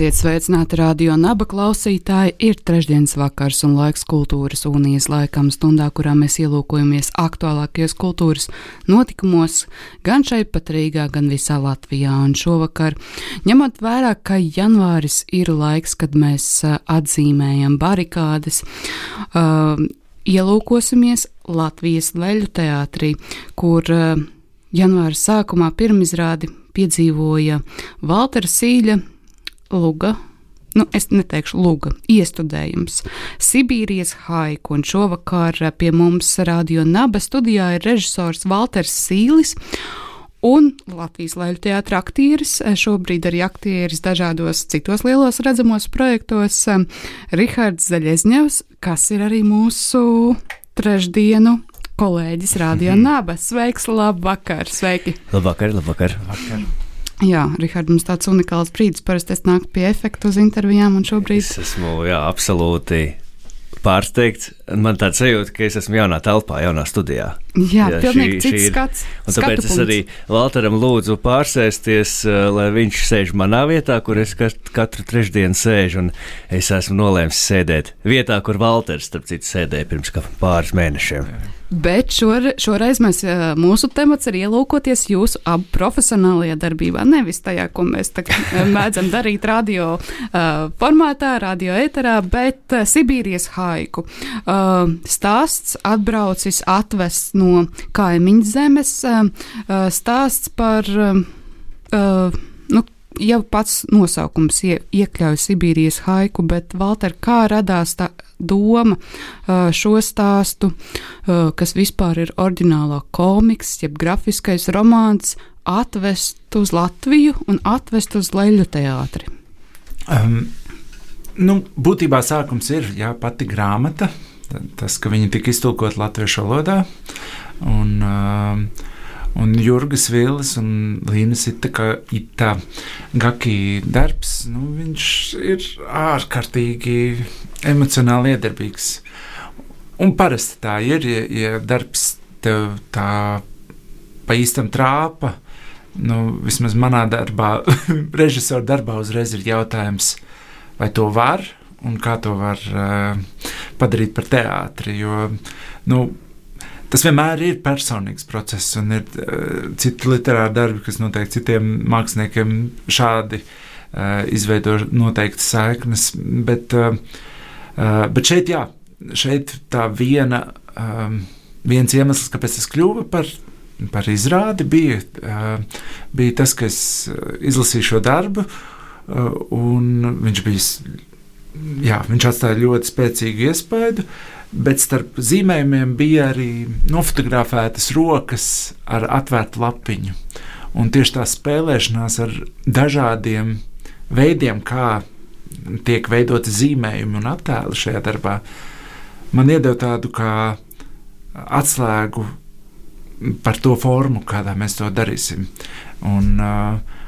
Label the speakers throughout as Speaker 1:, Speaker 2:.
Speaker 1: Esiet sveicināti radio naba klausītāji. Ir trešdienas vakars un laiks kultūras unijas laikam stundā, kurā mēs ielūkojamies aktuālākajos kultūras notikumos gan šeit pat Rīgā, gan visā Latvijā. Un šovakar, ņemot vērā, ka janvāris ir laiks, kad mēs atzīmējam barikādes, uh, ielūkosimies Latvijas leļu teātrī, kur uh, janvāra sākumā pirmizrādi piedzīvoja Valtera Sīļa Luga. Nu, es neteikšu, lūga, iestudējums. Sibīrijas haiku, un šovakar pie mums radio naba studijā ir režisors Walters Sīlis. Un Latvijas Latvijas teātris aktieris, šobrīd arī aktieris dažādos citos lielos redzamos projektos, Rihards Zaļezņevs, kas ir arī mūsu trešdienu kolēģis Radio mm -hmm. Naba. Sveiks, labvakar! Sveiki!
Speaker 2: Labvakar, labvakar! labvakar.
Speaker 1: Jā, Rihard, mums tāds unikāls brīdis. Parasti es nāku pie efekta uz intervijām, un šobrīd
Speaker 2: es esmu jā, absolūti pārsteigts. Man tāds sajūta, ka es esmu jaunā telpā, jaunā studijā.
Speaker 1: Jā, jā pilnīgi šī, cits šī skats.
Speaker 2: Un tāpēc es arī Valteram lūdzu pārsēsties, uh, lai viņš sēž manā vietā, kur es katru trešdienu sēžu. Es esmu nolēmis sēdēt vietā, kur Valters, starp citu, sēdēja pirms pāris mēnešiem. Jā.
Speaker 1: Bet šor, šoreiz mēs, mūsu temats ir ielūkoties jūsu abu profesionālajā darbībā. Nevis tajā, ko mēs mēdzam darīt radio uh, formātā, radio eterā, bet uh, Sibīrijas haiku. Uh, stāsts atbraucis atvest no kaimiņu zemes, uh, stāsts par. Uh, nu, jau pats nosaukums ie, iekļauj Sibīrijas haiku, bet Valter, kā radās tā doma šo stāstu, kas vispār ir oriģinālā komiks, jeb grafiskais romāns, atvest uz Latviju un atvest uz Leļu teātri?
Speaker 3: Um, nu, būtībā sākums ir jā, pati grāmata, tas, ka viņa tika iztulkot latviešu valodā. Un, uh, Un Jurgis Vīlis un Līnas Itaka, Ita Gaki darbs, nu, viņš ir ārkārtīgi emocionāli iedarbīgs. Un parasti tā ir, ja, ja darbs tev tā pa īstam trāpa, nu, vismaz manā darbā, režisora darbā uzreiz ir jautājums, vai to var un kā to var uh, padarīt par teātri, jo, nu, tas vienmēr ir personīgs process, un ir uh, citi literāri darbi, kas noteikti citiem māksliniekiem šādi uh, izveido noteikti saiknes. Bet, uh, uh, bet šeit, jā, šeit tā viena, um, viens iemesls, kāpēc tas kļuva par. Par izrādi bija, bija tas, ka es izlasīju šo darbu, un viņš bija, jā, viņš atstāja ļoti spēcīgu iespaidu. Bet starp zīmējumiem bija arī nofotografētas rokas ar atvērtu lapiņu. Un tieši tā spēlēšanās ar dažādiem veidiem, kā tiek veidoti zīmējumi un attēli šajā darbā, man iedeva tādu kā atslēgu par to formu, kādā mēs to darīsim. Un, uh,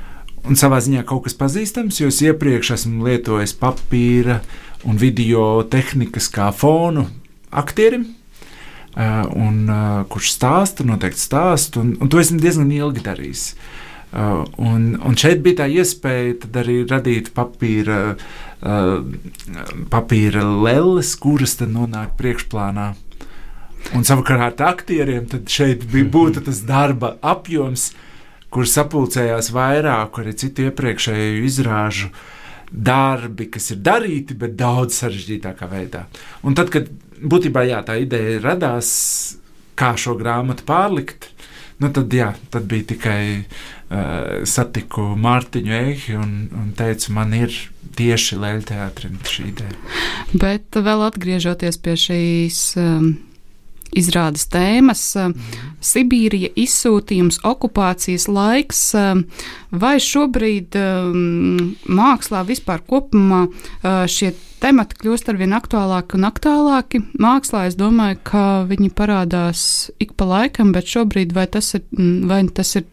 Speaker 3: un savā ziņā kaut kas pazīstams, jo es iepriekš esmu lietojis papīra un video tehnikas kā fonu aktierim. Uh, un, uh, kurš stāsta, noteikti stāsta, un, un to esmu diezgan ilgi darījis. Uh, un, un šeit bija tā iespēja arī radīt papīra, uh, papīra lelles, kuras tad nonāk priekšplānā. Un savukārt aktieriem šeit bija tas darba apjoms, kur sapulcējās vairāk arī citu iepriekšēju izrāžu darbi, kas ir darīti, bet daudz sarežģītākā veidā. Un tad, kad būtībā jā, tā ideja radās, kā šo grāmatu pārlikt. Nu, tad, jā, tad bija tikai uh, satiku Mārtiņu Eihi un, un teicu, man ir tieši Lēļa teātrim šī ideja.
Speaker 1: Bet vēl atgriežoties pie šīs um, izrādes tēmas, um, Sibīrija, izsūtījums, okupācijas laiks, vai šobrīd mākslā vispār kopumā šie temati kļūst ar vien aktuālāki un aktuālāki. Mākslā es domāju, ka viņi parādās ik pa laikam, bet šobrīd vai tas ir, mm, vai tas ir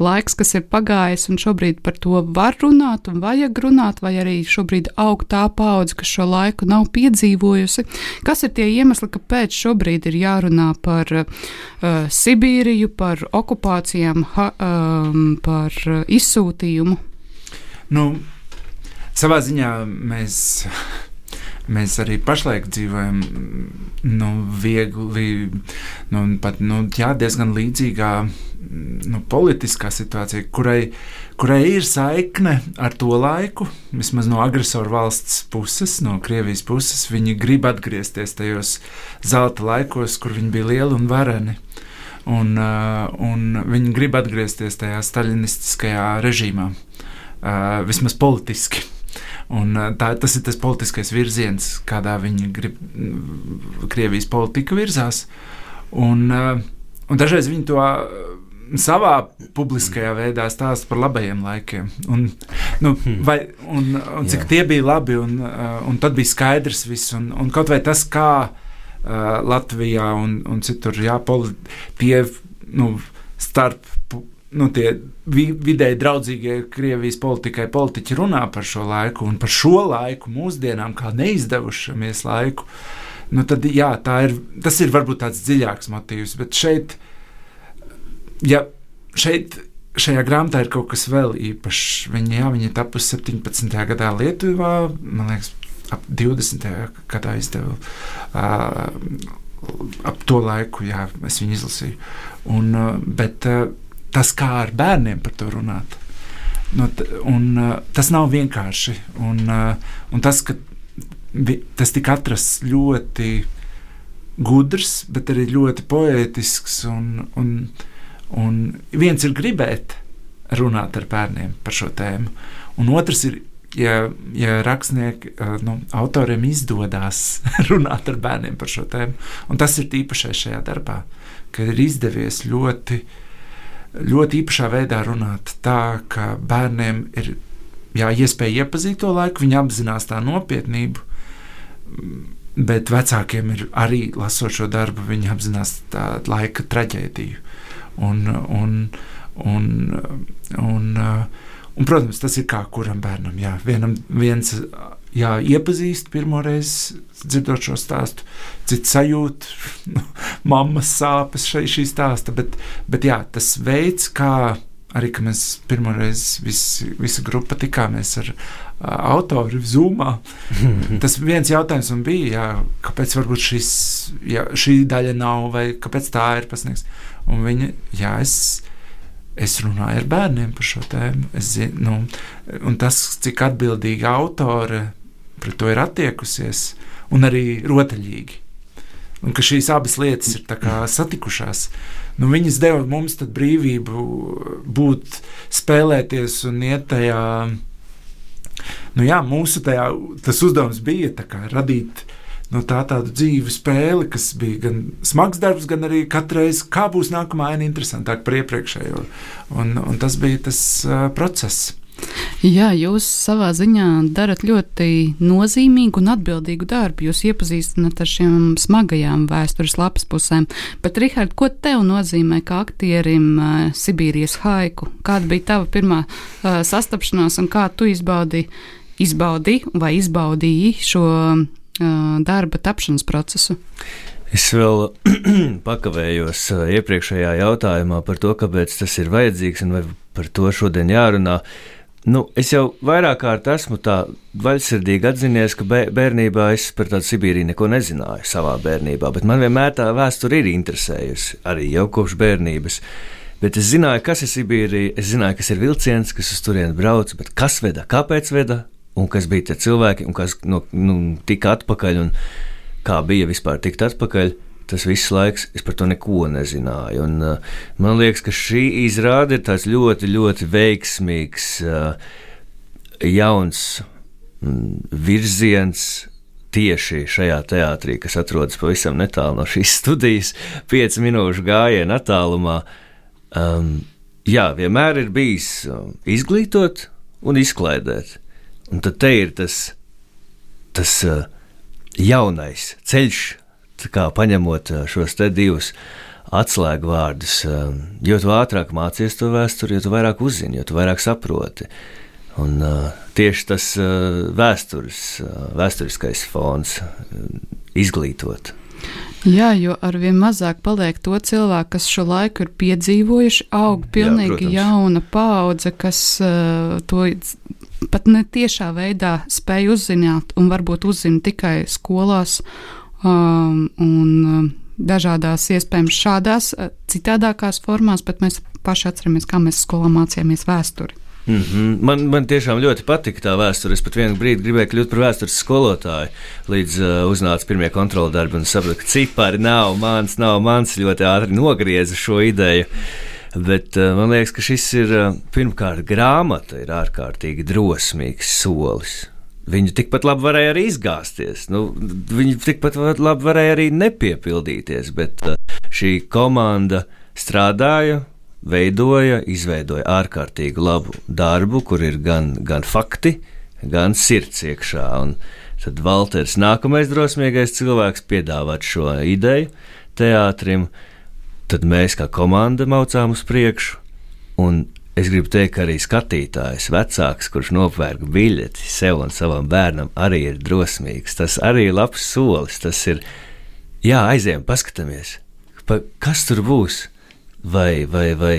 Speaker 1: laiks, kas ir pagājis, un šobrīd par to var runāt un vajag runāt, vai arī šobrīd aug tā paudze, kas šo laiku nav piedzīvojusi. Kas ir tie iemesli, kāpēc šobrīd ir jārunā par uh, Sibīriju, par okupācijām, ha, um, par izsūtījumu?
Speaker 3: Nu, savā ziņā mēs mēs arī pašlaik dzīvojam nu, viegli, nu, pat nu, jā, diezgan līdzīgā nu, politiskā situācijā, kurai, kurai ir saikne ar to laiku, vismaz no agresoru valsts puses, no Krievijas puses. Viņi grib atgriezties tajos zelta laikos, kur viņi bija lieli un vareni. Uh, un viņi grib atgriezties tajā staļinistiskajā režīmā, uh, vismaz politiski. Un tā, tas ir tas politiskais virziens, kādā viņi grib, Krievijas politika virzās. Un, un dažreiz viņi to savā publiskajā veidā stāsta par labajiem laikiem. Un, nu, hmm. vai, un, un cik Jā. tie bija labi, un, un tad bija skaidrs viss. Un, un kaut vai tas, kā uh, Latvijā un, un citur, jā, poli, tie nu, starp nu, tie vidēji draudzīgie Krievijas politikai politiķi runā par šo laiku un par šo laiku, mūsdienām, kā neizdevušamies laiku, nu, tad jā, ir, tas ir varbūt tāds dziļāks motīvs. Bet šeit, ja šeit, šajā grāmatā ir kaut kas vēl īpašs. Viņa, jā, viņa tapusi 17. gadā Lietuvā, man liekas, ap 20. gadā izdeva. Uh, ap to laiku, jā, es viņu izlasīju. Un, bet, tas, kā ar bērniem par to runāt. Nu, un, tas nav vienkārši. Un, un tas, ka tas tika atrasts ļoti gudrs, bet arī ļoti poētisks. Un, un, un viens ir gribēt runāt ar bērniem par šo tēmu, un otrs ir ja, ja rakstnieki, uh, nu, autoriem izdodas runāt ar bērniem par šo tēmu. Un tas ir īpašais šajā darbā, ka ir izdevies ļoti ļoti īpašā veidā runāt. Tā ka bērniem ir jā, iespēja iepazīt to laiku, viņi apzinās tā nopietnību. Bet vecākiem ir arī lasot šo darbu, viņi apzinās tā laika traģēdiju. Un, un, un, un, un, protams, tas ir kā kuram bērnam. Jā, vienam, viens jā, iepazīst pirmo reizi, dzirdot šo stāstu, cits sajūt mammas sāpes šai šī stāsta, bet, bet jā, tas veids, kā arī mēs pirmoreiz visi, visa grupa tikāmies ar autoru Zoomā. Tas viens jautājums man bija, jā, kāpēc šis, jā, šī daļa nav, vai kāpēc tā ir pasniegts. Un viņa, jā, es, es runāju ar bērniem par šo tēmu. Es, nu, tas, cik atbildīga autore pret to ir attiekusies, un arī rotaļīgi. Un ka šīs abas lietas ir satikušās. Nu, viņas deva mums brīvību būt, spēlēties un iet tajā. Nu, jā, mūsu tajā, uzdevums bija kā, radīt no tā tādu dzīvu spēli, kas bija gan smags darbs, gan arī katru reizi, kā būs nākamā aina interesantāk par iepriekšējo. Un, un tas bija tas uh, process.
Speaker 1: Jā, jūs savā ziņā darat ļoti nozīmīgu un atbildīgu darbu. Jūs iepazīstināt ar šiem smagajām vēstures lapas pusēm. Bet, Rihard, ko tev nozīmē kā aktierim uh, Sibīrijas haiku? Kāda bija tava pirmā uh, sastapšanās un kā tu izbaudi, izbaudi vai izbaudīji šo darba tapšanas procesu?
Speaker 2: Es vēl pakavējos iepriekšējā jautājumā par to, kāpēc tas ir vajadzīgs un vai par to šodien jārunā. Nu, es jau vairāk kārt esmu tā vaļsirdīgi atzinies, ka bērnībā es par tādu Sibīriju neko nezināju savā bērnībā, bet man vienmēr tā vēsture ir interesējusi, arī jau kopš bērnības. Bet es zināju, kas ir Sibīrija, es zināju, kas ir vilciens, kas uz turieni brauc, bet kas veda, kāpēc veda, un kas bija tie cilvēki, un kas no, nu, tika atpakaļ, un kā bija vispār tikt atpakaļ tas viss laiks, es par to neko nezināju. Un, uh, man liekas, ka šī izrāde ir tāds ļoti, ļoti veiksmīgs, uh, jauns mm, virziens tieši šajā teātrī, kas atrodas pavisam netālu no šīs studijas, piecu minūšu gājienu attālumā. Um, jā, vienmēr ir bijis um, izglītot un izklaidēt. Un tad te ir tas, tas uh, jaunais ceļš, kā paņemot uh, šos te divus atslēgu vārdus. Uh, jo ātrāk mācies to vēsturi, jo vairāk uzzini, jo vairāk saproti. Un, uh, tieši tas vēstures, vēsturiskais fons uh, izglītot.
Speaker 1: Jā, jo arvien mazāk paliek to cilvēku, kas šo laiku ir piedzīvojuši, aug pilnīgi Jā, jauna paudze, kas uh, to pat ne tiešā veidā spēj uzzināt un varbūt uzzina tikai skolās um, un um, dažādās iespējams šādās uh, citādākās formās, bet mēs paši atceramies, kā mēs skolā mācījāmies vēsturi.
Speaker 2: Mm -hmm. man, man tiešām ļoti patika tā vēsture. Es pat vienu brīdi gribēju kļūt par vēstures skolotāju, līdz uh, uznāca pirmie kontrola darbi un sapratu, ka cipari nav mans, nav mans. Ļoti ātri nogrieza šo ideju. Bet uh, man liekas, ka šis ir uh, pirmkārt grāmata, ir ārkārtīgi drosmīgs solis. Viņu tikpat labi varēja arī izgāzties. Nu, viņu tikpat labi varēja arī nepiepildīties, bet uh, šī komanda strādāja veidoja, izveidoja ārkārtīgi labu darbu, kur ir gan, gan fakti, gan sirds iekšā. Un tad Valters, nākamais drosmīgais cilvēks, piedāvāt šo ideju teātrim, tad mēs kā komanda maucām uz priekšu. Un es gribu teikt, ka arī skatītājs, vecāks, kurš nopērk biļeti sev un savam bērnam, arī ir drosmīgs. Tas arī ir labs solis. Tas ir, jā, aizējām, paskatāmies, pa, kas tur būs vai, vai, vai,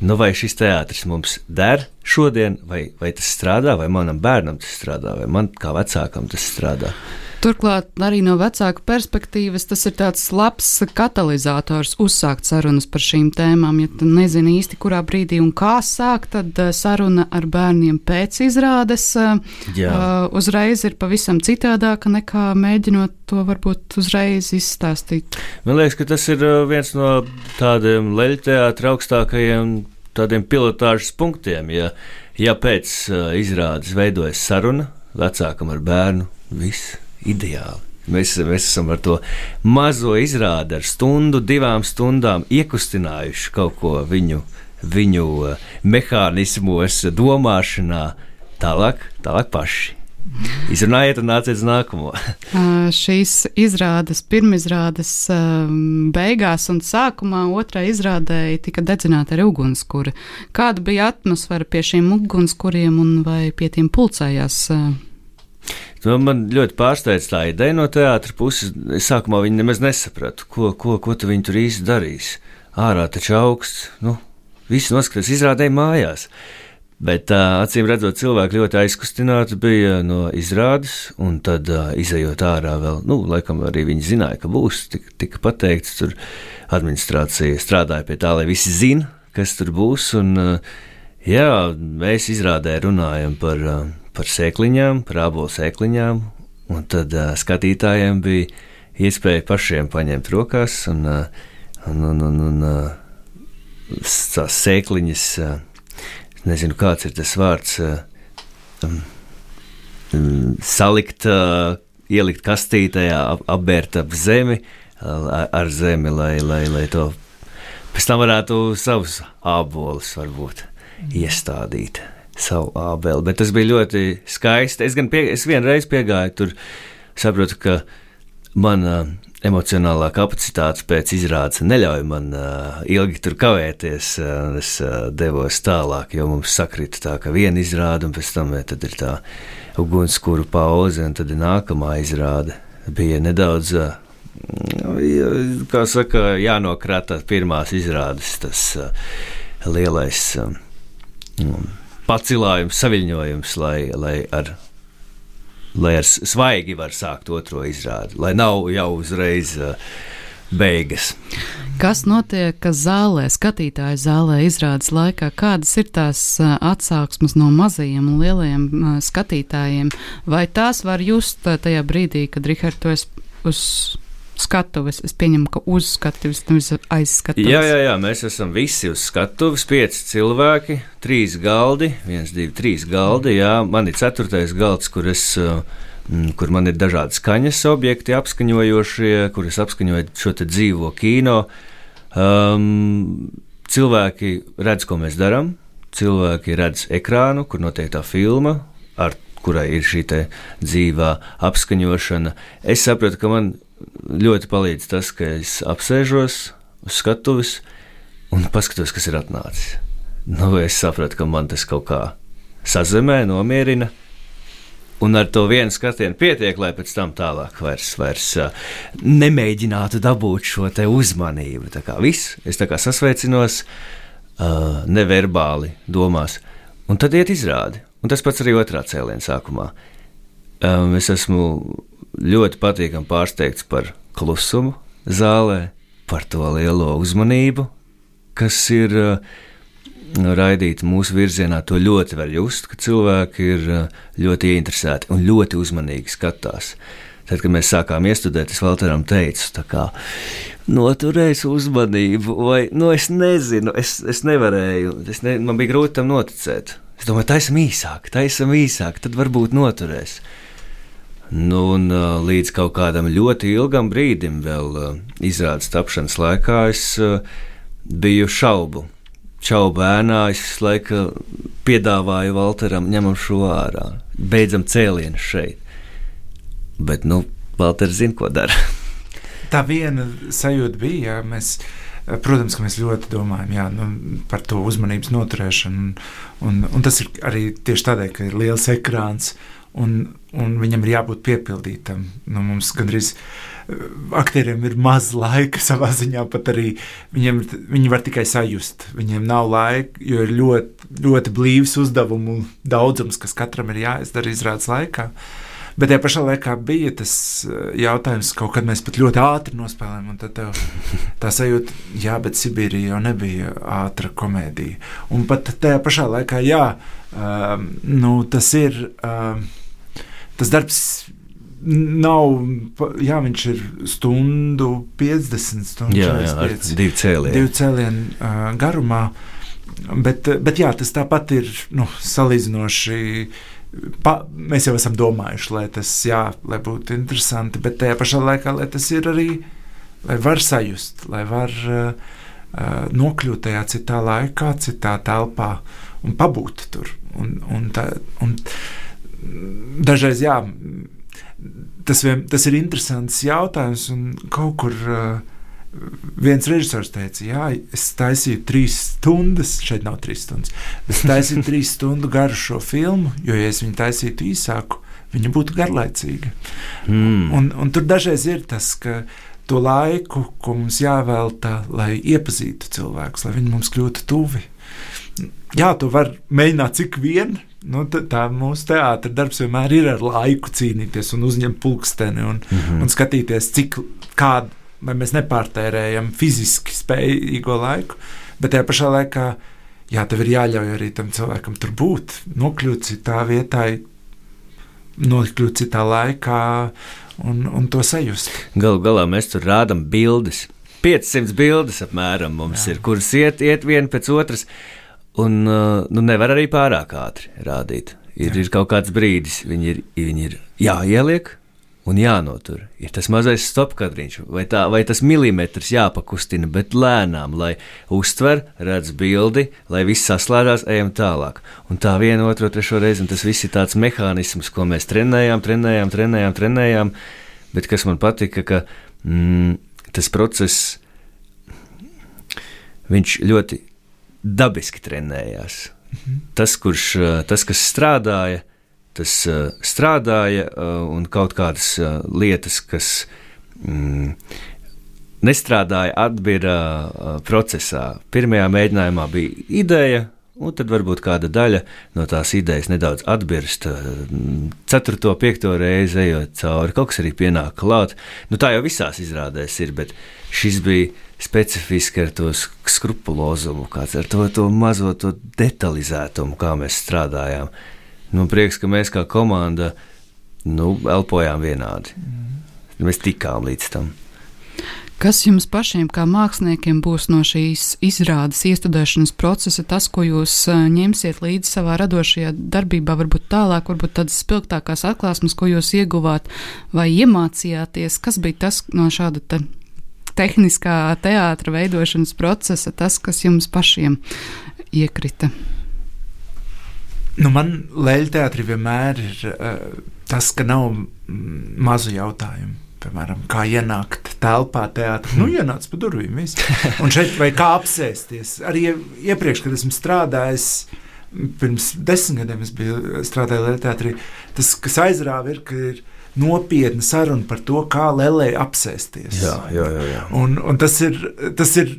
Speaker 2: nu vai šis teātris mums der šodien, vai, vai tas strādā, vai manam bērnam tas strādā, vai man kā vecākam tas strādā.
Speaker 1: Turklāt arī no vecāku perspektīvas tas ir tāds labs katalizators uzsākt sarunas par šīm tēmām. Ja tu nezini īsti, kurā brīdī un kā sākt, tad eh, saruna ar bērniem pēc izrādes eh, Jā. uh, uzreiz ir pavisam citādāka nekā mēģinot to varbūt uzreiz izstāstīt.
Speaker 2: Man liekas, ka tas ir viens no tādiem leļteātra augstākajiem tādiem pilotāžas punktiem. Ja, ja pēc uh, izrādes veidojas saruna vecākam ar bērnu, viss ideāli. Mēs, mēs esam ar to mazo izrādi, ar stundu, divām stundām iekustinājuši kaut ko viņu, viņu eh, mehānismos, domāšanā. Tālāk, tālāk paši. Izrunājiet, un nāciet uz nākamo.
Speaker 1: uh, šīs izrādes, pirmizrādes uh, beigās un sākumā otrai izrādēji tika dedzināta ar ugunskura. Kāda bija atmosfēra pie šiem ugunskuriem un vai pie tiem pulcējās uh,
Speaker 2: Nu, man ļoti pārsteidz tā ideja no teātra puses. Es sākumā viņi nemaz nesapratu, ko, ko, ko tu viņi tur īsti darīs. Ārā taču augsts, nu, viss noskatās, izrādēja mājās. Bet acīm redzot, cilvēki ļoti aizkustināti bija no izrādes, un tad izējot ārā vēl, nu, laikam arī viņi zināja, ka būs, tika, tika pateikts, tur administrācija strādāja pie tā, lai visi zina, kas tur būs, un jā, mēs izrādē runājam par, par sēkliņām, par ābolu sēkliņām, un tad uh, skatītājiem bija iespēja pašiem paņemt rokās un, uh, un, un, un, un uh, tās sēkliņas, uh, nezinu, kāds ir tas vārds, uh, um, salikt, uh, ielikt kastītē, ap, apbērt ap zemi, uh, ar zemi, lai, lai, lai to pēc tam varētu savus ābolus varbūt iestādīt savu ābeli. Bet tas bija ļoti skaisti. Es gan pie, es vienreiz piegāju tur, saprotu, ka mana emocionālā kapacitāte pēc izrādes neļauj man uh, ilgi tur kavēties. Uh, es uh, devos tālāk, jo mums sakrita tā, ka viena izrāde, un pēc tam ja, ir tā ugunskura pauze, un tad nākamā izrāde. Bija nedaudz, uh, kā saka, jānokrata pirmās izrādes, tas uh, lielais. Uh, pacilājums, saviņojums, lai, lai, ar, lai ar svaigi var sākt otro izrādi, lai nav jau uzreiz uh, beigas.
Speaker 1: Kas notiek zālē, skatītāju zālē, izrādes laikā? Kādas ir tās uh, atsauksmes no mazajiem un lielajiem uh, skatītājiem? Vai tās var just tajā brīdī, kad Rihards to uz skatuves. Es pieņemu, ka uz skatuves, nevis aiz skatuves.
Speaker 2: Jā, jā, jā, mēs esam visi uz skatuves, pieci cilvēki, trīs galdi, viens, divi, trīs galdi. Jā, man ir ceturtais galds, kur es mm, kur man ir dažādi skaņas objekti apskaņojošie, kurus apskaņoju šo dzīvo kino. Um, cilvēki redz, ko mēs darām, cilvēki redz ekrānu, kur notiek tā filma, ar kurai ir šī dzīvā apskaņošana. Es sapratu, ka man ļoti palīdz tas, ka es apsēžos uz skatuves un paskatos, kas ir atnācis. Nu, es sapratu, ka man tas kaut kā sazemē, nomierina. Un ar to vienu skatienu pietiek, lai pēc tam tālāk vairs, vairs nemēģinātu dabūt šo uzmanību. Tā kā viss, es tā kā sasveicinos, neverbāli domās, un tad iet izrādi. Un tas pats arī otrā cēlienā sākumā. Um, es esmu ļoti patīkami pārsteigts par klusumu zālē, par to lielo uzmanību, kas ir uh, raidīta mūsu virzienā, to ļoti var just, ka cilvēki ir eh, ļoti ieinteresēti un ļoti uzmanīgi skatās. Tad, kad mēs sākām iestudēt, es Valteram teicu, kā noturēs uzmanību, vai, nu, es nezinu, es, es nevarēju, es ne, man bija grūti tam noticēt. Es domāju, taisam īsāk, taisam īsāk, tad varbūt noturēs. Nu, un līdz kaut kādam ļoti ilgam brīdim, vēl izrādes tapšanas laikā, es biju šaubu Čau bērnā, es laiku piedāvāju Walteram, ņemam šo ārā, beidzam cēlienu šeit. Bet, nu, Walters zina, ko dara.
Speaker 3: Tā viena sajūta bija, jā, mēs, protams, ka mēs ļoti domājam jā, nu, par to uzmanības noturēšanu. Un, un, un tas ir arī tieši tādēļ, ka ir liels ekrāns un, un viņam ir jābūt piepildītam. Nu, mums gandrīz aktieriem ir maz laika savā ziņā, pat arī viņiem, viņi var tikai sajust. Viņiem nav laika, jo ir ļoti, ļoti blīvs uzdevumu daudzums, kas katram ir jāizdara izrādes laikā. Bet tajā pašā laikā bija tas eh, jautājums, kaut kad mēs pat ļoti ātri nospēlējām, un tad tev tā sajūta, jā, bet Sibīrija jau nebija ātra komēdija. Un pat tajā pašā laikā, jā, um, nu, tas ir. Um, tas darbs nav, jā, viņš ir stundu 50 stundu.
Speaker 2: Jā, jā ar divu cēlienu.
Speaker 3: Divu cēlienu uh, garumā. Bet, bet jā, tas tāpat ir nu, salīdzinoši. Pa, mēs jau esam domājuši, lai tas jā, lai būtu interesanti, bet tajā pašā laikā, lai tas ir arī, lai var sajust, lai var uh, nokļūt tajā citā laikā, citā telpā un pabūt tur. Un, un tā, un dažreiz, jā, tas, vien, tas ir interesants jautājums. Kaut kur uh, viens režisors teica, Jā, es taisīju trīs stundas, šeit nav trīs stundas. Es taisīju trīs stundu garu šo filmu, jo, ja es viņu taisītu īsāku, viņa būtu garlaicīga. Mm. Un, un tur dažreiz ir tas, ka to laiku, ko mums jāvelta, lai iepazītu cilvēkus, lai viņi mums kļūtu tuvi. Jā, to var mēģināt cik vien, Nu, tā, tā mūsu teātris darbs vienmēr ir ar laiku cīnīties un uzņemt pulksteni un, mm -hmm. un skatīties, cik kāda mēs nepārtērējam fiziski spējīgo laiku, bet tajā pašā laikā jā, tev ir jāļauj arī tam cilvēkam tur būt, nokļūt citā vietā, nokļūt citā laikā un, un to sajust.
Speaker 2: Galu galā mēs tur rādām bildes. 500 bildes apmēram mums jā. ir, kuras iet, iet viena pēc otras. Un uh, nu, nevar arī pārāk ātri rādīt. Ir, Jā. ir kaut kāds brīdis, viņi ir, viņi ir jāieliek un jānotur. Ir tas mazais stopkadriņš, vai, tā, vai tas milimetrs jāpakustina, bet lēnām, lai uztver, redz bildi, lai viss saslēdzās, ejam tālāk. Un tā viena, otru, trešo reizi, un tas viss ir tāds mehānisms, ko mēs trenējām, trenējām, trenējām, trenējām. Bet kas man patika, ka mm, tas process, viņš ļoti dabiski trenējās. Mhm. Tas, kurš, tas, kas strādāja, tas uh, strādāja, uh, un kaut kādas uh, lietas, kas mm, nestrādāja, atbira procesā. Pirmajā mēģinājumā bija ideja, un tad varbūt kāda daļa no tās idejas nedaudz atbirst. Ceturto, piekto reizi ejot cauri, kaut kas arī pienāk klāt. Nu, tā jau visās izrādēs ir, bet šis bija specifiski ar to skrupulozumu, kāds ar to, to mazo to detalizētumu, kā mēs strādājām. Nu, prieks, ka mēs kā komanda nu, elpojām vienādi. Mm. Mēs tikām līdz tam.
Speaker 1: Kas jums pašiem, kā māksliniekiem, būs no šīs izrādes iestudēšanas procesa, tas, ko jūs ņemsiet līdzi savā radošajā darbībā, varbūt tālāk, varbūt tādas spilgtākās atklāsmes, ko jūs ieguvāt vai iemācījāties? Kas bija tas no šāda te tehniskā teātra veidošanas procesa, tas, kas jums pašiem iekrita?
Speaker 3: Nu, man leļu teātrī vienmēr ir uh, tas, ka nav mazu jautājumu piemēram, kā ienākt telpā, teātrī. Nu, ienāc pa durvīm. Viss. Un šeit vai kā apsēsties. Arī iepriekš, kad esmu strādājis. Pirms desmit gadiem es biju strādājis Latvijas teātrī. Tas, kas aizrāva, ir, ka ir nopietna saruna par to, kā Lelē apsēsties.
Speaker 2: Jā, jā, jā. jā.
Speaker 3: Un, un tas ir. Tas ir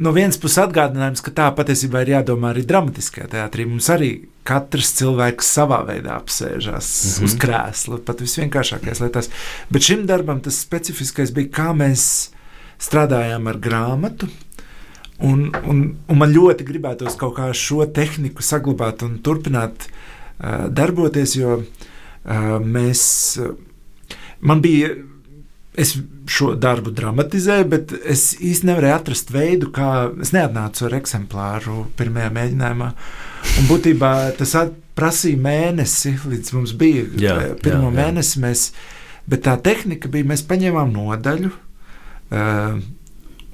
Speaker 3: no vienas puses atgādinājums, ka tā patiesībā ir jādomā arī dramatiskajā teātrī. Mums arī katrs cilvēks savā veidā apsēžās mm -hmm. uz krēsla, pat visvienkāršākajās lietās. Bet šim darbam tas specifiskais bija, kā mēs strādājām ar grāmatu. Un, un, un man ļoti gribētos kaut kā šo tehniku saglabāt un turpināt uh, darboties, jo uh, mēs, uh, man bija es šo darbu dramatizēju, bet es īstenībā nevarēju atrast veidu, kā es neatnācu ar eksemplāru pirmajā mēģinājumā. Un būtībā tas prasīja mēnesi, līdz mums bija jā, pirmo jā, jā. mēnesi. Mēs, bet tā tehnika bija, mēs paņēmām nodaļu uh,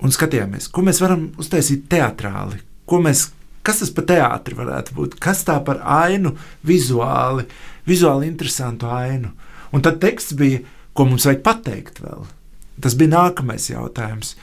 Speaker 3: un skatījāmies, ko mēs varam uztaisīt teātrāli. Mēs, kas tas par teātri varētu būt? Kas tā par ainu, vizuāli, vizuāli interesantu ainu? Un tad teksts bija ko mums vajag pateikt vēl. Tas bija nākamais jautājums.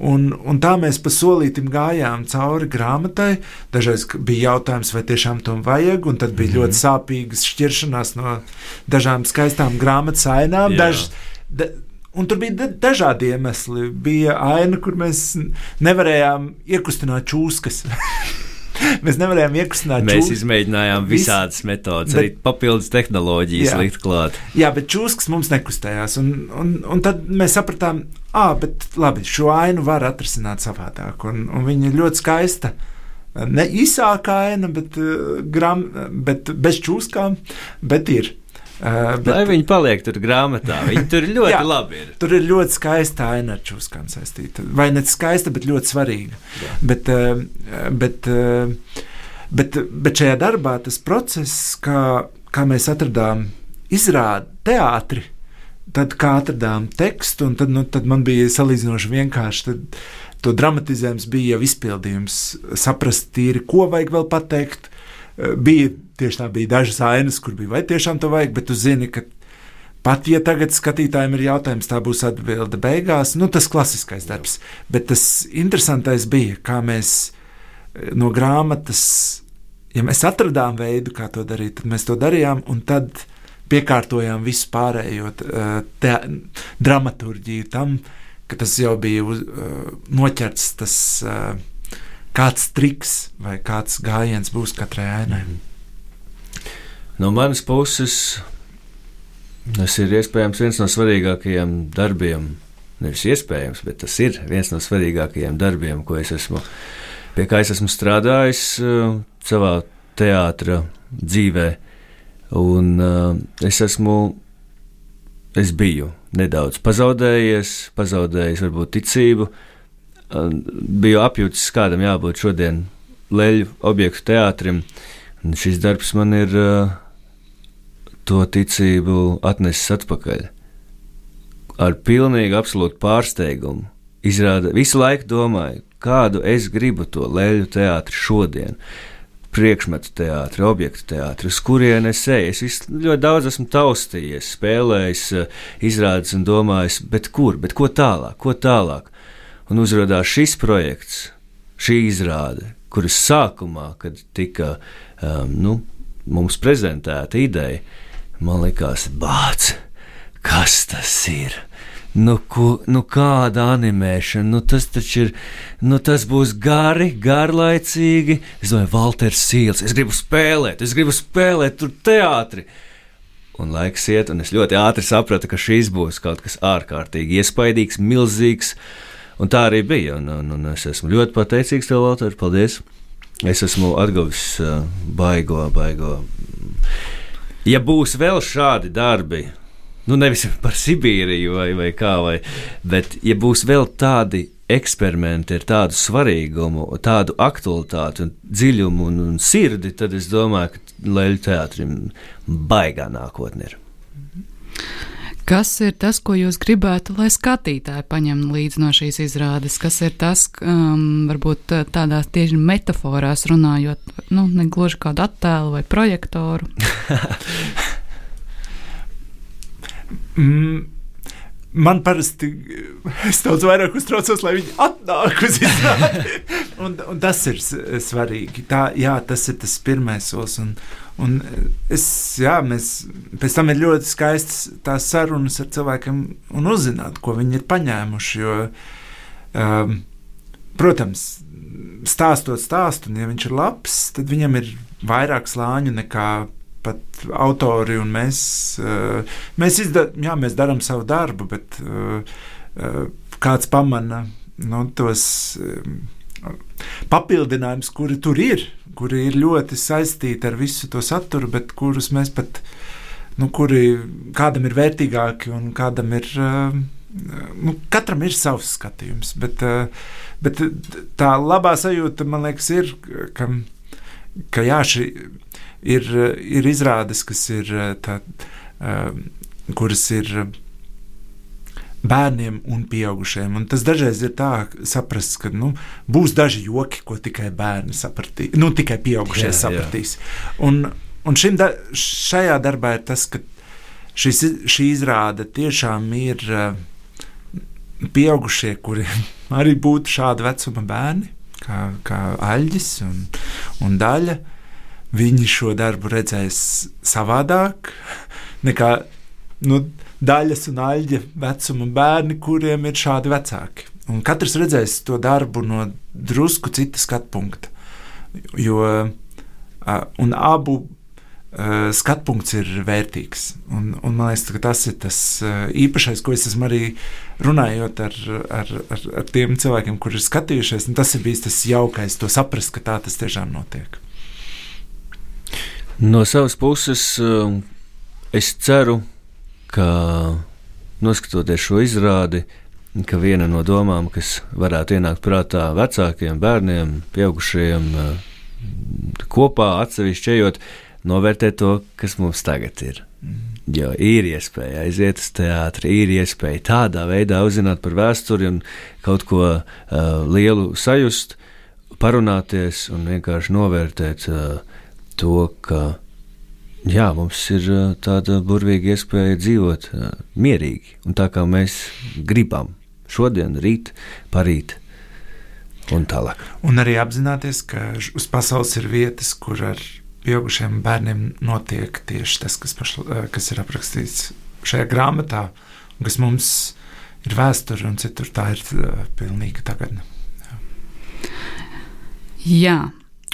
Speaker 3: Un, un tā mēs pa solītam gājām cauri grāmatai. Dažreiz bija jautājums, vai tiešām tam vajag, un tad bija mm -hmm. ļoti sāpīgas šķiršanās no dažām skaistām grāmatas ainām. Daž, da, un tur bija dažādi iemesli. Bija aina, kur mēs nevarējām iekustināt čūskas. Mēs nevarējām iekustināt.
Speaker 2: Mēs čūs... izmēģinājām visādas metodas, bet, arī papildus tehnoloģijas jā, likt klāt.
Speaker 3: Jā, bet čūskas mums nekustējās. Un, un, un tad mēs sapratām, ah, bet labi, šo ainu var atrisināt savādāk. Un, un viņa ir ļoti skaista. Ne īsākā aina, bet, gram, bet bez čūskām, bet ir.
Speaker 2: Uh, bet, Lai viņi paliek tur grāmatā, viņi tur ļoti jā, labi ir.
Speaker 3: Tur ir ļoti skaista aina ar čūskām saistīta. Vai ne skaista, bet ļoti svarīga. Jā. Bet, uh, bet, uh, bet, bet šajā darbā tas process, kā, kā mēs atradām izrādi teātri, tad kā atradām tekstu, un tad, nu, tad man bija salīdzinoši vienkārši. Tad, to dramatizējums bija jau izpildījums, saprast tīri, ko vajag vēl pateikt. Bija tieši tā bija dažas ainas, kur bija, vai tiešām to vajag, bet tu zini, ka pat ja tagad skatītājiem ir jautājums, tā būs atbilde beigās, nu tas klasiskais darbs. Bet tas interesantais bija, kā mēs eh, no grāmatas, ja mēs atradām veidu, kā to darīt, tad mēs to darījām, un tad piekārtojām visu pārējo eh, te, dramaturģiju tam, ka tas jau bija uz, eh, noķerts tas kāds triks vai kāds gājiens būs katrai ainai. Mm -hmm.
Speaker 2: No manas puses, tas ir iespējams viens no svarīgākajiem darbiem. Nevis iespējams, bet tas ir viens no svarīgākajiem darbiem, ko es esmu, pie kā es esmu strādājis uh, savā teātra dzīvē. Un uh, es esmu, es biju nedaudz pazaudējies, pazaudējis varbūt ticību, uh, biju apjūtis, kādam jābūt šodien leļu objektu teātrim. Un šis darbs man ir uh, to ticību atnesis atpakaļ. Ar pilnīgi absolūtu pārsteigumu. Izrāda, visu laiku domāju, kādu es gribu to leļu teātri šodien. Priekšmetu teātris, objektu teātris, uz kurien es eju. Es ļoti daudz esmu taustījies, spēlējis, izrādījis un domājis, bet kur, bet ko tālāk, ko tālāk. Un uzrādījās šis projekts, šī izrāde, kuras sākumā, kad tika um, nu, mums prezentēta ideja, Man liekas, bāc, kas tas ir? Nu, ko, nu kāda animēšana, nu tas taču ir, nu tas būs gari, garlaicīgi. Es domāju, Valters Sīls, es gribu spēlēt, es gribu spēlēt tur teātri. Un laiks iet, un es ļoti ātri sapratu, ka šīs būs kaut kas ārkārtīgi iespaidīgs, milzīgs. Un tā arī bija. Un, un, un es esmu ļoti pateicīgs tev, Valter, paldies! Es esmu atguvis uh, baigo, baigo Ja būs vēl šādi darbi nu, nevis par Sibīriju vai, vai kā, vai, bet ja būs vēl tādi eksperimenti ar tādu svarīgumu, tādu aktualitāti, un dziļumu un, un sirdi, tad es domāju, ka Leļu teātrim baigā nākotnē ir.
Speaker 1: Kas ir tas, ko jūs gribētu, lai skatītāji paņem līdzi no šīs izrādes? Kas ir tas, um, varbūt tādās tieši metaforās runājot, nu, ne gluži kādu attēlu vai projektoru?
Speaker 3: mm man parasti es daudz vairāk uztraucos, lai viņi atnāk uz izrādi. un, un tas ir svarīgi. Tā, jā, tas ir tas pirmais solis. Un, un es, jā, mēs, pēc tam ir ļoti skaistas tās sarunas ar cilvēkiem un uzzināt, ko viņi ir paņēmuši. Jo, um, protams, stāstot stāstu, un ja viņš ir labs, tad viņam ir vairāk slāņu nekā pat autori un mēs, eh, mēs, izda, jā, mēs darām savu darbu, bet kāds pamana nu, tos papildinājumus, kuri tur ir, kuri ir ļoti saistīti ar visu to saturu, bet kurus mēs pat, nu, kuri kādam ir vērtīgāki un kādam ir. Nu, katram ir savs skatījums, bet, bet tā labā sajūta, man liekas, ir, ka, ka jā, šī ir, ir izrādes, kas ir tā, kuras ir bērniem un pieaugušiem. Un tas dažreiz ir tā, saprast, ka nu, būs daži joki, ko tikai bērni sapratīs, nu, tikai pieaugušie jā, sapratīs. Jā. Un, un da, šajā darbā ir tas, ka šis, šī izrāde tiešām ir pieaugušie, kuriem arī būtu šāda vecuma bērni, kā, kā Aļģis un, un Daļa viņi šo darbu redzēs savādāk nekā nu, daļas un aļģa vecuma bērni, kuriem ir šādi vecāki. Un katrs redzēs to darbu no drusku cita skatu punkta. Jo abu skatu punkts ir vērtīgs. Un, un man liekas, ka tas ir tas īpašais, ko es esmu arī runājot ar, ar, ar, ar tiem cilvēkiem, kuriem ir skatījušies. Tas ir bijis tas jaukais, to saprast, ka tā tas tiešām notiek.
Speaker 2: No savas puses, um, es ceru, ka noskatoties šo izrādi, ka viena no domām, kas varētu ienākt prātā vecākiem, bērniem, pieaugušajiem, uh, kopā atsevišķi ejot, novērtēt to, kas mums tagad ir. Jo ir iespēja aiziet uz teātri, ir iespēja tādā veidā uzzināt par vēsturi un kaut ko uh, lielu sajust, parunāties un vienkārši novērtēt uh, to, ka jā, mums ir tāda burvīga iespēja dzīvot mierīgi un tā kā mēs gribam šodien, rīt, parīt. Un, tālāk.
Speaker 3: un arī apzināties, ka uz pasaules ir vietas, kur ar pieaugušiem bērniem notiek tieši tas, kas, pašla, kas ir aprakstīts šajā grāmatā, un kas mums ir vēsture, un citur tā ir pilnīga tagadne.
Speaker 1: Jā. Jā,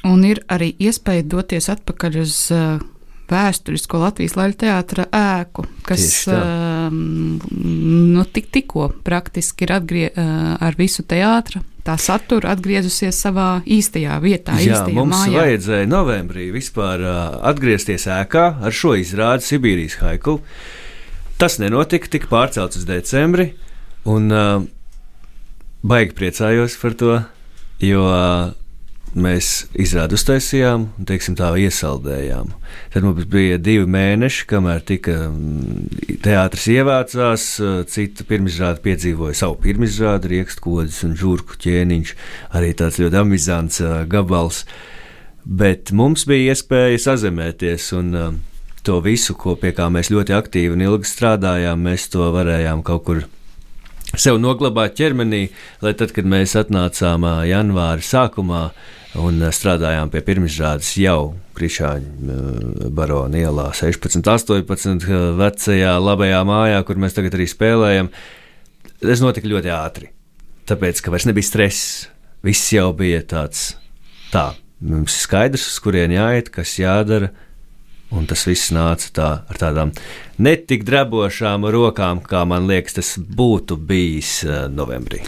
Speaker 1: Un ir arī iespēja doties atpakaļ uz uh, vēsturisko Latvijas Latvijas teātra ēku, kas uh, nu, tik, tikko praktiski ir atgrie, uh, ar visu teātra. Tā satura atgriezusies savā īstajā vietā. Jā, īstajā
Speaker 2: mums
Speaker 1: mājā.
Speaker 2: vajadzēja novembrī vispār uh, atgriezties ēkā ar šo izrādi Sibīrijas haiku. Tas nenotika, tika pārcelts uz decembri, un uh, baigi priecājos par to, jo uh, mēs izrādi uztaisījām un teiksim, tā iesaldējām. Tad mums bija divi mēneši, kamēr tika mm, teātris ievācās, cita pirmizrāde piedzīvoja savu pirmizrādi, riekstkodis un žurku ķēniņš, arī tāds ļoti amizants gabals. Bet mums bija iespēja sazemēties un to visu, ko pie kā mēs ļoti aktīvi un ilgi strādājām, mēs to varējām kaut kur sev noglabāt ķermenī, lai tad, kad mēs atnācām janvāra sākumā, un eh, strādājām pie pirmizrādes jau Krišāņa eh, barona ielā 16, 18 eh, vecajā labajā mājā, kur mēs tagad arī spēlējam. Tas notika ļoti ātri, tāpēc, ka vairs nebija stress. Viss jau bija tāds, tā, mums ir skaidrs, uz kurien jāiet, kas jādara, Un tas viss nāca tā, ar tādām netik drebošām rokām, kā man liekas, tas būtu bijis uh, novembrī.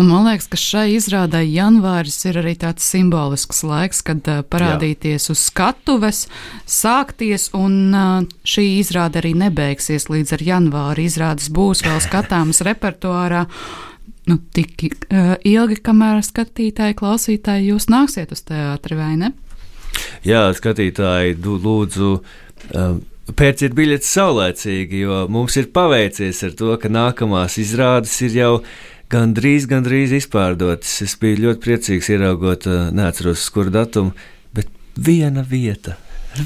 Speaker 1: Un man liekas, ka šai izrādē janvāris ir arī tāds simbolisks laiks, kad uh, parādīties Jā. uz skatuves, sākties, un uh, šī izrāde arī nebeigsies līdz ar janvāri. Izrādes būs vēl skatāmas repertuārā. Nu, tik ilgi, kamēr skatītāji, klausītāji jūs nāksiet uz teātri, vai ne?
Speaker 2: Jā, skatītāji, lūdzu. Um, Pērciet biļetes saulēcīgi, jo mums ir paveicies ar to, ka nākamās izrādes ir jau gandrīz, gandrīz izpārdotas. Es biju ļoti priecīgs ieraugot, uh, neatceros, kur datumu, bet viena vieta,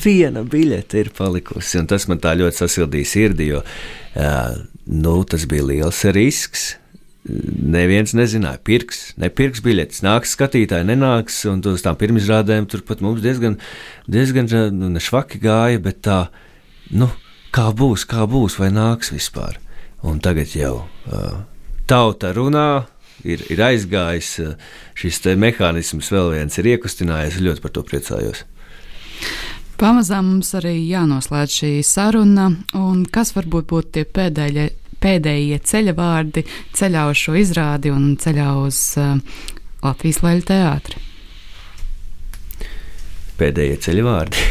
Speaker 2: viena biļete ir palikusi. Tas man tā ļoti sasildīja sirdi, jo uh, nu, tas bija liels risks neviens nezināja, pirks, nepirks biļetes, nāks skatītāji, nenāks, un uz tām pirmizrādēm tur pat mums diezgan, diezgan nu, nešvaki gāja, bet tā, nu, kā būs, kā būs, vai nāks vispār. Un tagad jau uh, tauta runā, ir, ir aizgājis, šis mehānisms vēl viens ir iekustinājies, ļoti par to priecājos.
Speaker 1: Pamazām mums arī jānoslēdz šī saruna, un kas varbūt būtu tie pēdējie pēdējie ceļa vārdi ceļā uz šo izrādi un ceļā uz uh, Latvijas Leļu teātri?
Speaker 2: Pēdējie ceļa vārdi.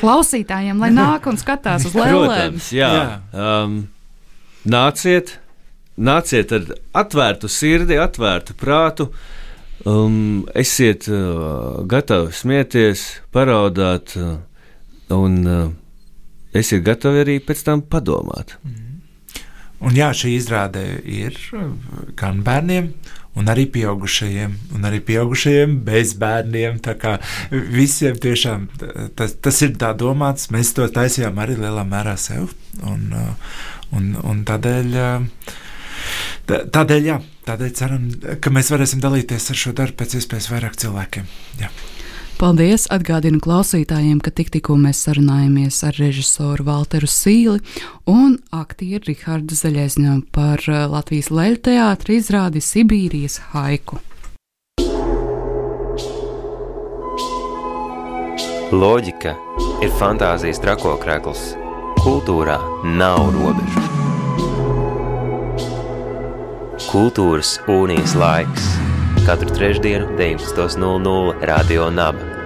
Speaker 1: Klausītājiem, lai nāk un skatās uz lēlēm.
Speaker 2: Protams, jā. jā. Um, nāciet, nāciet ar atvērtu sirdi, atvērtu prātu. Um, esiet uh, gatavi smieties, paraudāt, uh, un uh, esiet gatavi arī pēc tam padomāt. Mm.
Speaker 3: Un jā, šī izrāde ir gan bērniem, un arī pieaugušajiem, un arī pieaugušajiem bez bērniem. Visiem tiešām tas, tas ir tā domāts. Mēs to taisījām arī lielā mērā sev. Un, un, un tādēļ, tādēļ, jā, tādēļ ceram, ka mēs varēsim dalīties ar šo darbu pēc iespējas vairāk cilvēkiem. Jā.
Speaker 1: Paldies! Atgādinu klausītājiem, ka tik, tikko mēs sarunājāmies ar režisoru Walteru Sīli un aktieru Rihardu Zaļezņu par uh, Latvijas Leļu teātra izrādi Sibīrijas haiku.
Speaker 4: Loģika ir fantāzijas trakokrēkls. Kultūrā nav robežu. Kultūras unijas laiks katru trešdienu 19.00 Radio Naba